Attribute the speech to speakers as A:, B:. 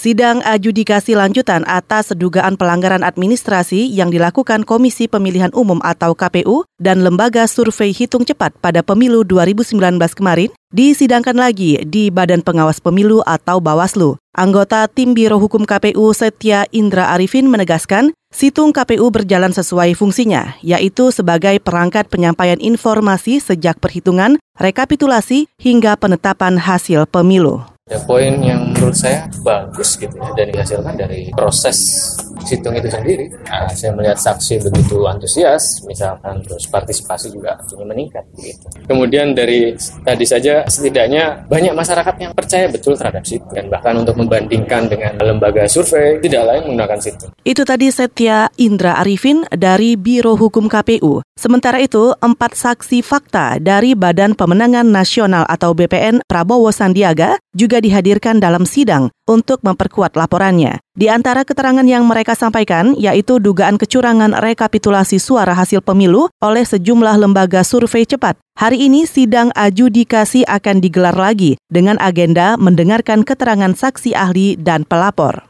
A: Sidang adjudikasi lanjutan atas dugaan pelanggaran administrasi yang dilakukan Komisi Pemilihan Umum atau KPU dan Lembaga Survei Hitung Cepat pada pemilu 2019 kemarin disidangkan lagi di Badan Pengawas Pemilu atau Bawaslu. Anggota Tim Biro Hukum KPU Setia Indra Arifin menegaskan, situng KPU berjalan sesuai fungsinya, yaitu sebagai perangkat penyampaian informasi sejak perhitungan, rekapitulasi, hingga penetapan hasil pemilu.
B: Ada poin yang menurut saya bagus gitu ya dan dihasilkan dari proses situng itu sendiri. Nah, saya melihat saksi begitu antusias, misalkan terus partisipasi juga artinya meningkat gitu. Kemudian dari tadi saja setidaknya banyak masyarakat yang percaya betul terhadap situng dan bahkan untuk membandingkan dengan lembaga survei tidak lain menggunakan situng.
A: Itu tadi Setia Indra Arifin dari Biro Hukum KPU. Sementara itu, empat saksi fakta dari Badan Pemenangan Nasional atau BPN Prabowo Sandiaga juga dihadirkan dalam sidang untuk memperkuat laporannya. Di antara keterangan yang mereka sampaikan yaitu dugaan kecurangan rekapitulasi suara hasil pemilu oleh sejumlah lembaga survei cepat. Hari ini sidang adjudikasi akan digelar lagi dengan agenda mendengarkan keterangan saksi ahli dan pelapor.